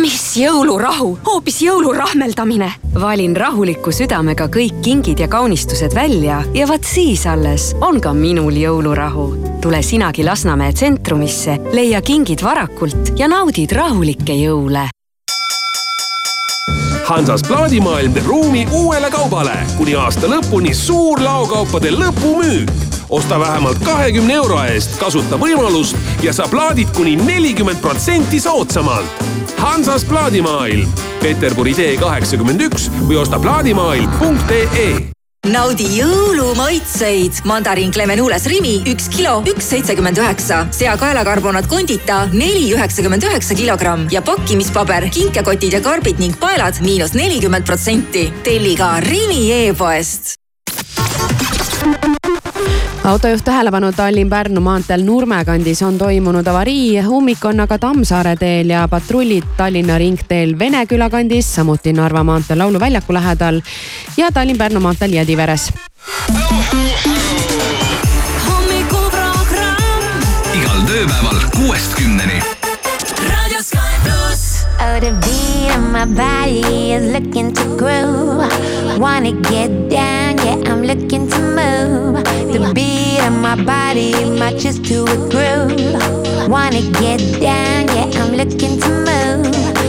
mis jõulurahu, hoopis jõulurahmeldamine. valin rahuliku südamega kõik kingid ja kaunistused välja ja vaat siis alles on ka minul jõulurahu. tule sinagi Lasnamäe tsentrumisse, leia kingid varakult ja naudid rahulikke jõule Hansas plaadimaailm teeb ruumi uuele kaubale. kuni aasta lõpuni suur laokaupade lõpumüük. osta vähemalt kahekümne euro eest, kasuta võimalust ja saa plaadid kuni nelikümmend protsenti soodsamalt. Hansas plaadimaailm, Peterburi tee kaheksakümmend üks või osta plaadimaailm.ee naudi jõulumaitseid. mandariin Clemenules Rimi üks kilo, üks seitsekümmend üheksa. seakaelakarbonaat Condita neli üheksakümmend üheksa kilogramm ja pakkimispaber, kinkekotid ja karbid ning paelad miinus nelikümmend protsenti. telli ka Rimi e-poest autojuht tähelepanu Tallinn-Pärnu maanteel Nurme kandis on toimunud avarii, ummik on aga Tammsaare teel ja patrullid Tallinna ringteel Veneküla kandis, samuti Narva maanteel Lauluväljaku lähedal ja Tallinn-Pärnu maanteel Jõdiveres. hommikuprogramm kuuest kümneni. Radio Sky pluss. Oh, the beat of my body is looking to groove. Wanna get down, yeah, I'm looking to move. The beat of my body matches to a groove. Wanna get down, yeah, I'm looking to move.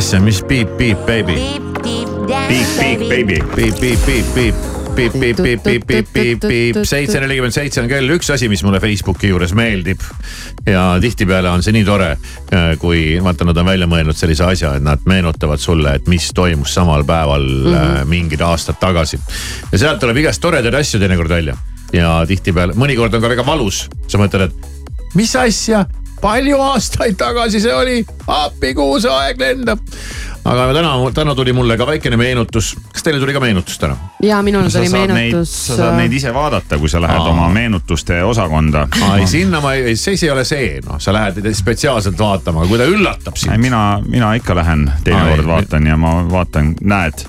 asja, mis piip, piip, baby. piip, piip, baby. piip, piip, piip, piip piip, piip, piip, piip, piip, piip, piip, seitse nelikümmend seitse on kell, üks asi, mis mulle Facebooki juures meeldib. ja tihtipeale on see nii tore, äh, kui vaata, nad on välja mõelnud sellise asja, et nad meenutavad sulle, et mis toimus samal päeval mm -hmm. mingid aastad tagasi. ja sealt tuleb igast toredaid asju teinekord välja ja tihtipeale, mõnikord on ka väga valus, sa mõtled, et mis asja palju aastaid tagasi see oli, appi, kuhu see aeg lendab. aga täna, täna tuli mulle ka väikene meenutus, kas teile tuli ka meenutus täna? ja minul sa tuli meenutus. sa saad neid ise vaadata, kui sa lähed Aa. oma meenutuste osakonda. ei, sinna ma ei, siis ei ole see, noh, sa lähed spetsiaalselt vaatama, aga kui ta üllatab sind. mina, mina ikka lähen teinekord vaatan ja ma vaatan, näed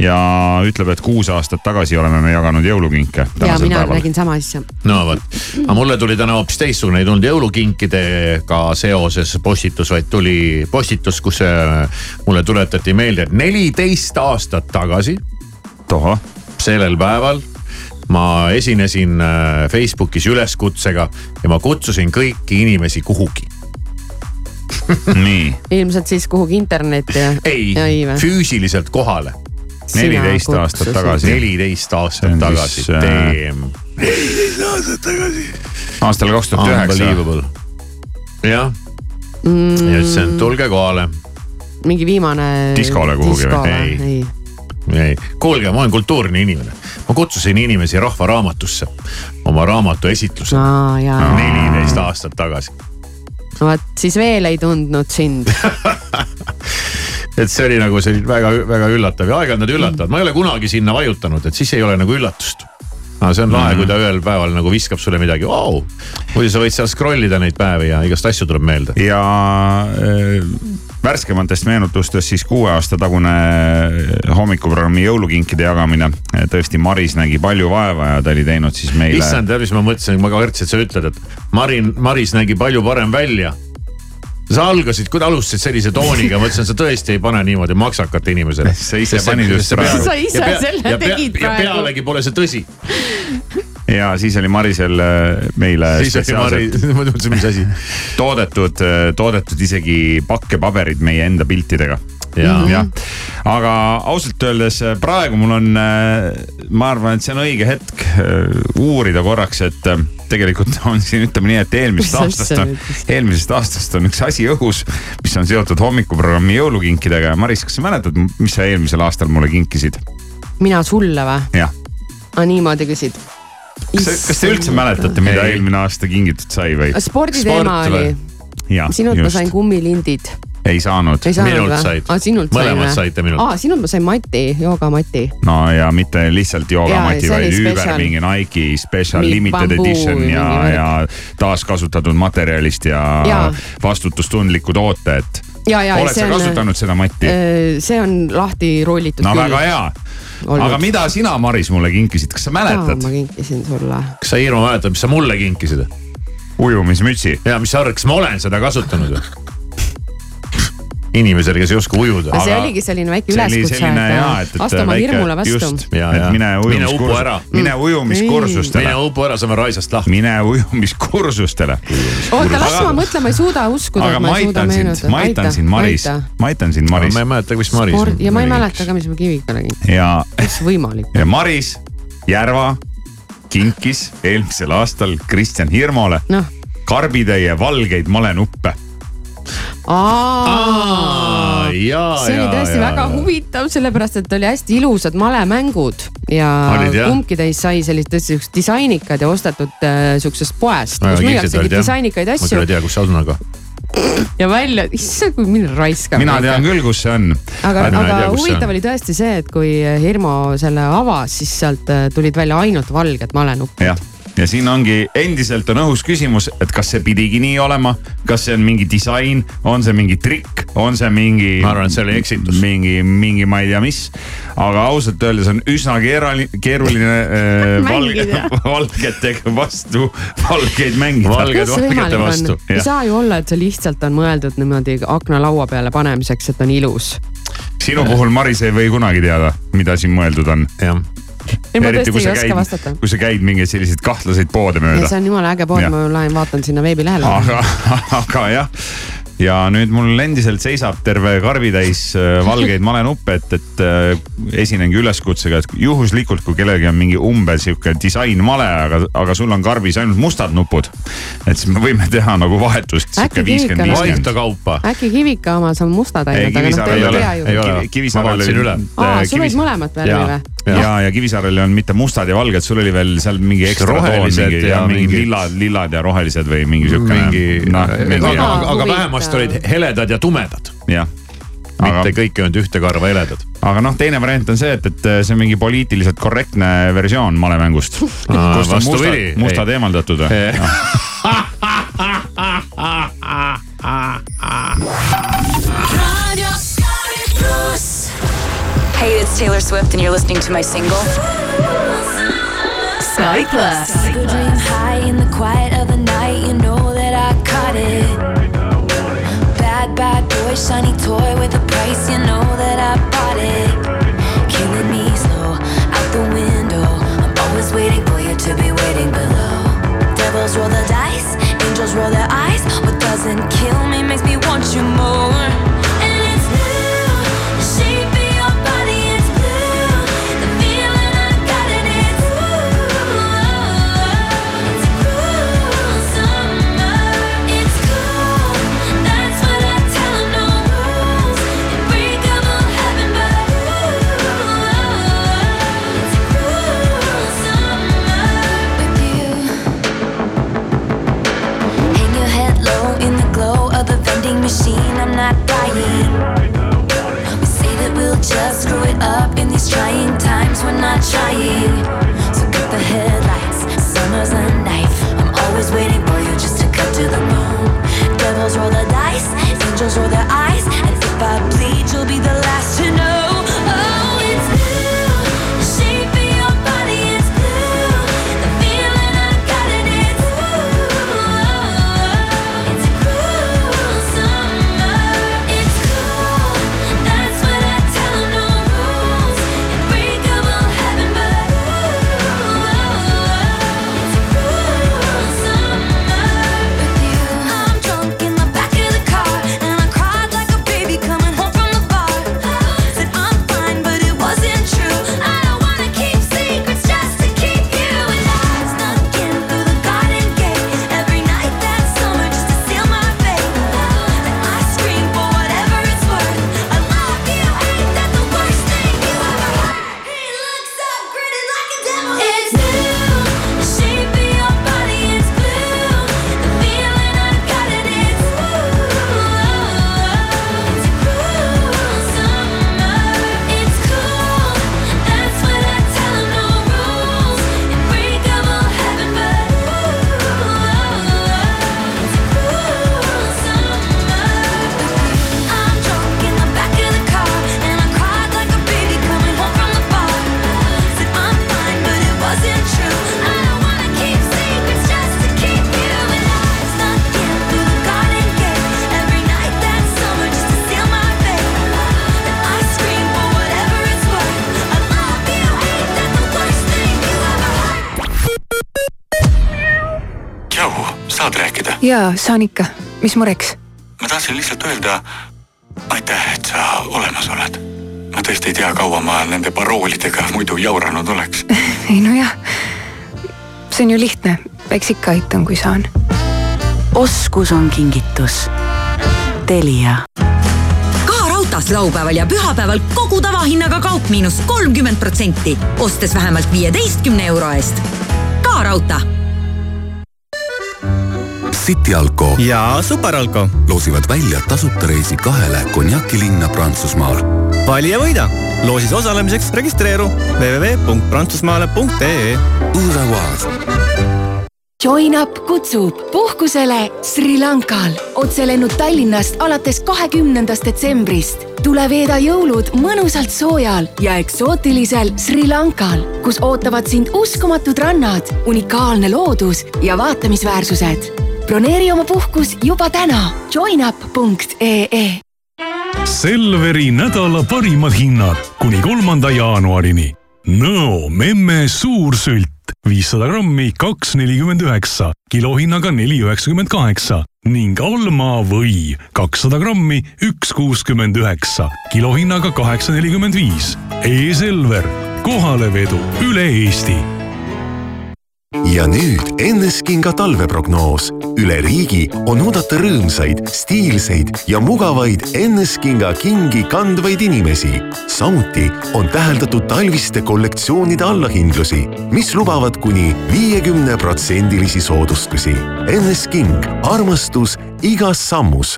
ja ütleb, et kuus aastat tagasi oleme me jaganud jõulukinke. ja mina nägin sama asja. no vot, aga mulle tuli täna hoopis teistsugune, ei tulnud jõulukinkidega seoses postitus, vaid tuli postitus, kus äh, mulle tuletati meelde, et neliteist aastat tagasi. tohoh. sellel päeval ma esinesin äh, Facebookis üleskutsega ja ma kutsusin kõiki inimesi kuhugi. nii. ilmselt siis kuhugi internetti ja. ei, ei või? füüsiliselt kohale. Neliteist aastat tagasi. neliteist aastat tagasi äh, damn. neliteist aastat tagasi. aastal kaks tuhat üheksa. Unbelievable. jah, ja ütlesin, et tulge kohale. mingi viimane. Diskole kuhugi või? või? ei. ei, kuulge, ma olen kultuurne inimene. ma kutsusin inimesi Rahvaraamatusse oma raamatu esitlusele neliteist aastat tagasi. vot siis veel ei tundnud sind. et see oli nagu selline väga-väga üllatav ja aeg-ajalt nad üllatavad, ma ei ole kunagi sinna vajutanud, et siis ei ole nagu üllatust. aga see on lahe, kui ta ühel päeval nagu viskab sulle midagi wow., muidu sa võid seal scroll ida neid päevi ja igast asju tuleb meelde. ja äh, värskematest meenutustest siis kuue aasta tagune hommikuprogrammi jõulukinkide jagamine. tõesti, Maris nägi palju vaeva ja ta oli teinud siis meile. issand, tead, mis ma mõtlesin, ma kartsin, et sa ütled, et Marin, Maris nägi palju parem välja. Sa algasid, kui alustasid sellise tooniga, ma mõtlesin, sa tõesti ei pane niimoodi maksakat inimesele. Sa ise panid just praegu. Sa ise selle tegid ja praegu. pealegi pole see tõsi. ja siis oli Marisel äh, meile siis oli Mari, ma mõtlesin, mis asi. toodetud, toodetud isegi pakkepaberid meie enda piltidega. Jaa. jah, aga ausalt öeldes äh, praegu mul on, ma arvan, et see on õige hetk äh, uurida korraks, et äh, tegelikult on siin, ütleme nii, et eelmisest Mis aastast on eelmisest aastast on üks asi õhus, mis on seotud hommikuprogrammi jõulukinkidega ja Maris, kas sa mäletad, mis sa eelmisel aastal mulle kinkisid? mina sulle või? jah, aa, niimoodi küsid. kas, kas te üldse mäletate, mida eelmine aasta kingitud sai või? sporditeema Sport oli, sinult ma just sain, kummilindid. Ei saanud ei saanud Minult või said.? aa, sinult sain Mõlemad või? saite minult. aa, sinult ma sain Mati, joogamati. no ja mitte lihtsalt joogamati, vaid special. mingi Nike special Mingi limited bambuu edition ja, ja taaskasutatud materjalist ja, ja, ja oled see sa on, kasutanud seda matti? see on lahti rullitud no küll. väga hea. aga mida sina, Maris, mulle kinkisid, kas sa mäletad? ma kinkisin sulle. kas sa, Irma, mäletad, mis sa mulle kinkisid? ujumismütsi. ja mis sa arvad, kas ma olen seda kasutanud või? inimesele, kes ei oska ujuda. see oligi selline väike üleskutse, et, astu oma hirmule vastu just, Ja, et ja. mine upu ära. mine ujumiskursustele mine, upu ära, saame raisast lahti. mine ujumiskursustele. oota, las ma mõtlen, ma ei suuda uskuda, aga et ma aitan sind, ma aitan sind, Maris, ma aitan sind, Maris ma ei mäleta, mis Maris. ja ma ei mäleta ka, mis ma kinkisin, ja, mis võimalik. ja Maris Järva kinkis eelmisel aastal Kristjan Hirmule noh, karbitäie valgeid malenuppe. See oli tõesti väga huvitav, sellepärast et oli hästi ilusad malemängud ja kumbki teist sai sellist tõesti siuksed disainikad ja ostetud äh, siuksest poest, kus müüaksegi disainikaid ma asju ei tea, kus see on, aga. ja välja, issand, kui mind raiskab. mina tean küll, kus see on. aga, aga tea, huvitav oli tõesti see, et kui Hirmu selle avas, siis sealt äh, tulid välja ainult valged malenupid. Ja siin ongi endiselt on õhus küsimus, et kas see pidigi nii olema, kas see on mingi disain, on see mingi trikk, on see mingi. Ma arvan, et see oli eksitus. mingi, mingi ma ei tea mis, aga ausalt öeldes on üsna keerali- keeruline äh, valge valgetega vastu valgeid mängida. Valged kuidas see valgete võimalik vastu. on? ei saa ju olla, et see lihtsalt on mõeldud niimoodi aknalaua peale panemiseks, et on ilus. sinu puhul, Maris, ei või kunagi teada, mida siin mõeldud on. jah, ei, ma Eriti, tõesti kui ei sa oska käid- vastata. kui sa käid mingeid selliseid kahtlaseid poode mööda see. on jumala äge pood, ma lähen vaatan sinna veebilehele. aga, aga jah, ja nüüd mul endiselt seisab terve karbitäis äh, valgeid malenuppe, et, et äh, esinengi üleskutsega, et juhuslikult, kui kellelgi on mingi umbes sihuke disainmale, aga, aga sul on karbis ainult mustad nupud. et siis me võime teha nagu vahetust. Äkki kaupa. äkki Kivika omas on mustad ei, ainult, aga noh, te ei tea ju. Kivisaarel üle. aa, sul olid mõlemat värvi või? ja, ja Kivisaarel on mitte mustad ja valged, sul oli veel seal mingi ekstra toon, Rohelised mingi, ja ja mingi mingi- lillad, lillad ja rohelised või mingi sihuke. mingi, noh, aga, mingi Väga aga, aga huvitav. vähemasti olid heledad ja tumedad, jah. aga mitte, kõik ei olnud ühte karva heledad. aga noh, teine variant on see, et, et see on mingi poliitiliselt korrektne versioon malemängust. kust on mustad mustad Ei. eemaldatud või? Sky Plus. Hey, it's Taylor Swift, and you're listening to my single. Sky Plus. Go dream high in the quiet of the night. You know that I caught it. Bad, bad boy, shiny toy with a price. You know that I bought it. Killing me slow out the window. I'm always waiting for you to be waiting below. Devils roll the dice, angels roll their eyes. What doesn't kill me makes me want you more. Vending machine. I'm not dying. We say that we'll just screw it up in these trying times. We're not trying. So cut the headlights. Summer's a knife. I'm always waiting for you just to cut to the bone. Devils roll the dice, angels roll their eyes, jaa, saan ikka. mis mureks? ma tahtsin lihtsalt öelda aitäh, et sa olemas oled. ma tõesti ei tea, kaua ma nende paroolidega muidu jauranud oleks. ei nojah, see on ju lihtne, eks ikka aitan, kui saan. oskus on kingitus. Telia raudtees laupäeval ja pühapäeval kogu tavahinnaga kaup miinus kolmkümmend protsenti, ostes vähemalt viieteistkümne euro eest. ka raudtee City Alko ja Superalko loosivad välja tasuta reisi kahele konjakilinna Prantsusmaal. vali ja võida. loosis osalemiseks registreeru www.prantsusmaale.ee. Join Up kutsub puhkusele Sri Lankal. otselennud Tallinnast alates kahekümnendast detsembrist. tule veeda jõulud mõnusalt soojal ja eksootilisel Sri Lankal, kus ootavad sind uskumatud rannad, unikaalne loodus ja vaatamisväärsused. Broneeri oma puhkus juba täna joinup.ee Selveri nädala parimad hinnad kuni kolmanda jaanuarini. Nõo memme suursült viissada grammi, kaks nelikümmend üheksa, kilohinnaga neli üheksakümmend kaheksa ning Alma või kakssada grammi, üks kuuskümmend üheksa, kilohinnaga kaheksa nelikümmend viis. E-Selver, kohalevedu üle Eesti ja nüüd Enneskinga talveprognoos. üle riigi on oodata rõõmsaid, stiilseid ja mugavaid Enneskinga kingi kandvaid inimesi. samuti on täheldatud talviste kollektsioonide allahindlusi, mis lubavad kuni viiekümne protsendilisi soodustusi. Ennesking, armastus igas sammus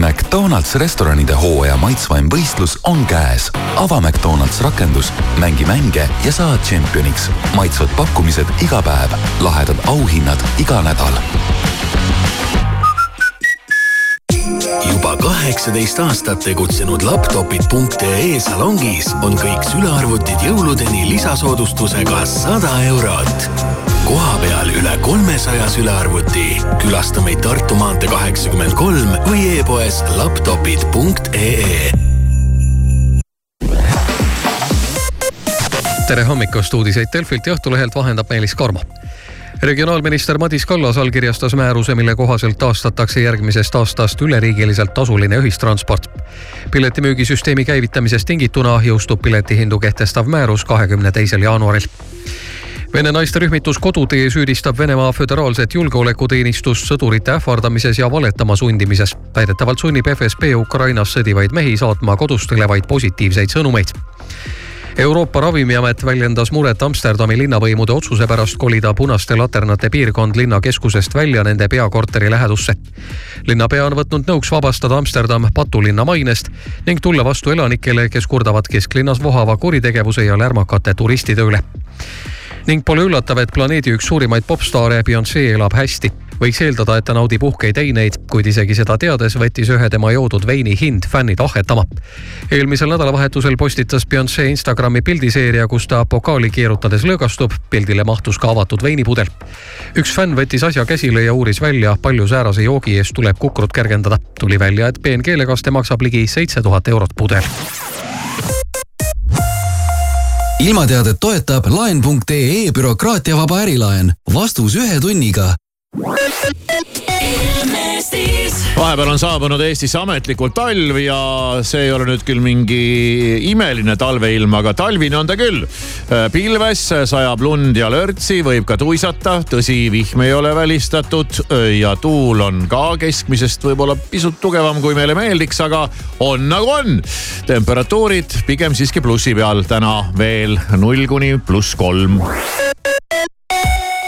McDonalds restoranide hooaja maitsvaim võistlus on käes. ava McDonalds rakendus, mängi mänge ja saa tšempioniks. maitsvad pakkumised iga päev, lahedad auhinnad iga nädal. juba kaheksateist aastat tegutsenud laptopid.ee salongis on kõik sülearvutid jõuludeni lisasoodustusega sada eurot. Kohapeal üle kolmesaja sülearvuti. külasta meid Tartu maantee kaheksakümmend kolm või e-poes laptopid.ee tere hommikust, uudiseid Delfilt ja Õhtulehelt vahendab Meelis Karmo regionaalminister Madis Kallas allkirjastas määruse, mille kohaselt taastatakse järgmisest aastast üleriigiliselt tasuline ühistransport. piletimüügisüsteemi käivitamisest tingituna jõustub piletihindu kehtestav määrus kahekümne teisel jaanuaril. Vene naisterühmitus Kodutee süüdistab Venemaa föderaalset julgeolekuteenistust sõdurite ähvardamises ja valetama sundimises. väidetavalt sunnib FSB Ukrainas sõdivaid mehi saatma kodustele vaid positiivseid sõnumeid Euroopa Ravimiamet väljendas muret Amsterdami linnavõimude otsuse pärast kolida punaste laternate piirkond linnakeskusest välja nende peakorteri lähedusse. linnapea on võtnud nõuks vabastada Amsterdam patulinna mainest ning tulla vastu elanikele, kes kurdavad kesklinnas vohava kuritegevuse ja lärmakate turistide üle ning pole üllatav, et planeedi üks suurimaid popstaare Beyonce elab hästi. võiks eeldada, et ta naudib uhkeid eineid, kuid isegi seda teades võttis ühe tema joodud veini hind fännid ahhetama. eelmisel nädalavahetusel postitas Beyonce Instagrami pildiseeria, kus ta pokaali keerutades lõõgastub. pildile mahtus ka avatud veinipudel. üks fänn võttis asja käsile ja uuris välja, palju säärase joogi eest tuleb kukrut kergendada. tuli välja, et peenkeelekaste maksab ligi seitse tuhat eurot pudel ilmateadet toetab laen.ee bürokraatiavaba ärilaen. vastus ühe tunniga. Vahepeal on saabunud Eestisse ametlikult talv ja see ei ole nüüd küll mingi imeline talveilm, aga talvine on ta küll. pilves sajab lund ja lörtsi, võib ka tuisata, tõsi, vihm ei ole välistatud ja tuul on ka keskmisest võib-olla pisut tugevam, kui meile meeldiks, aga on nagu on. temperatuurid pigem siiski plussi peal täna veel null kuni pluss kolm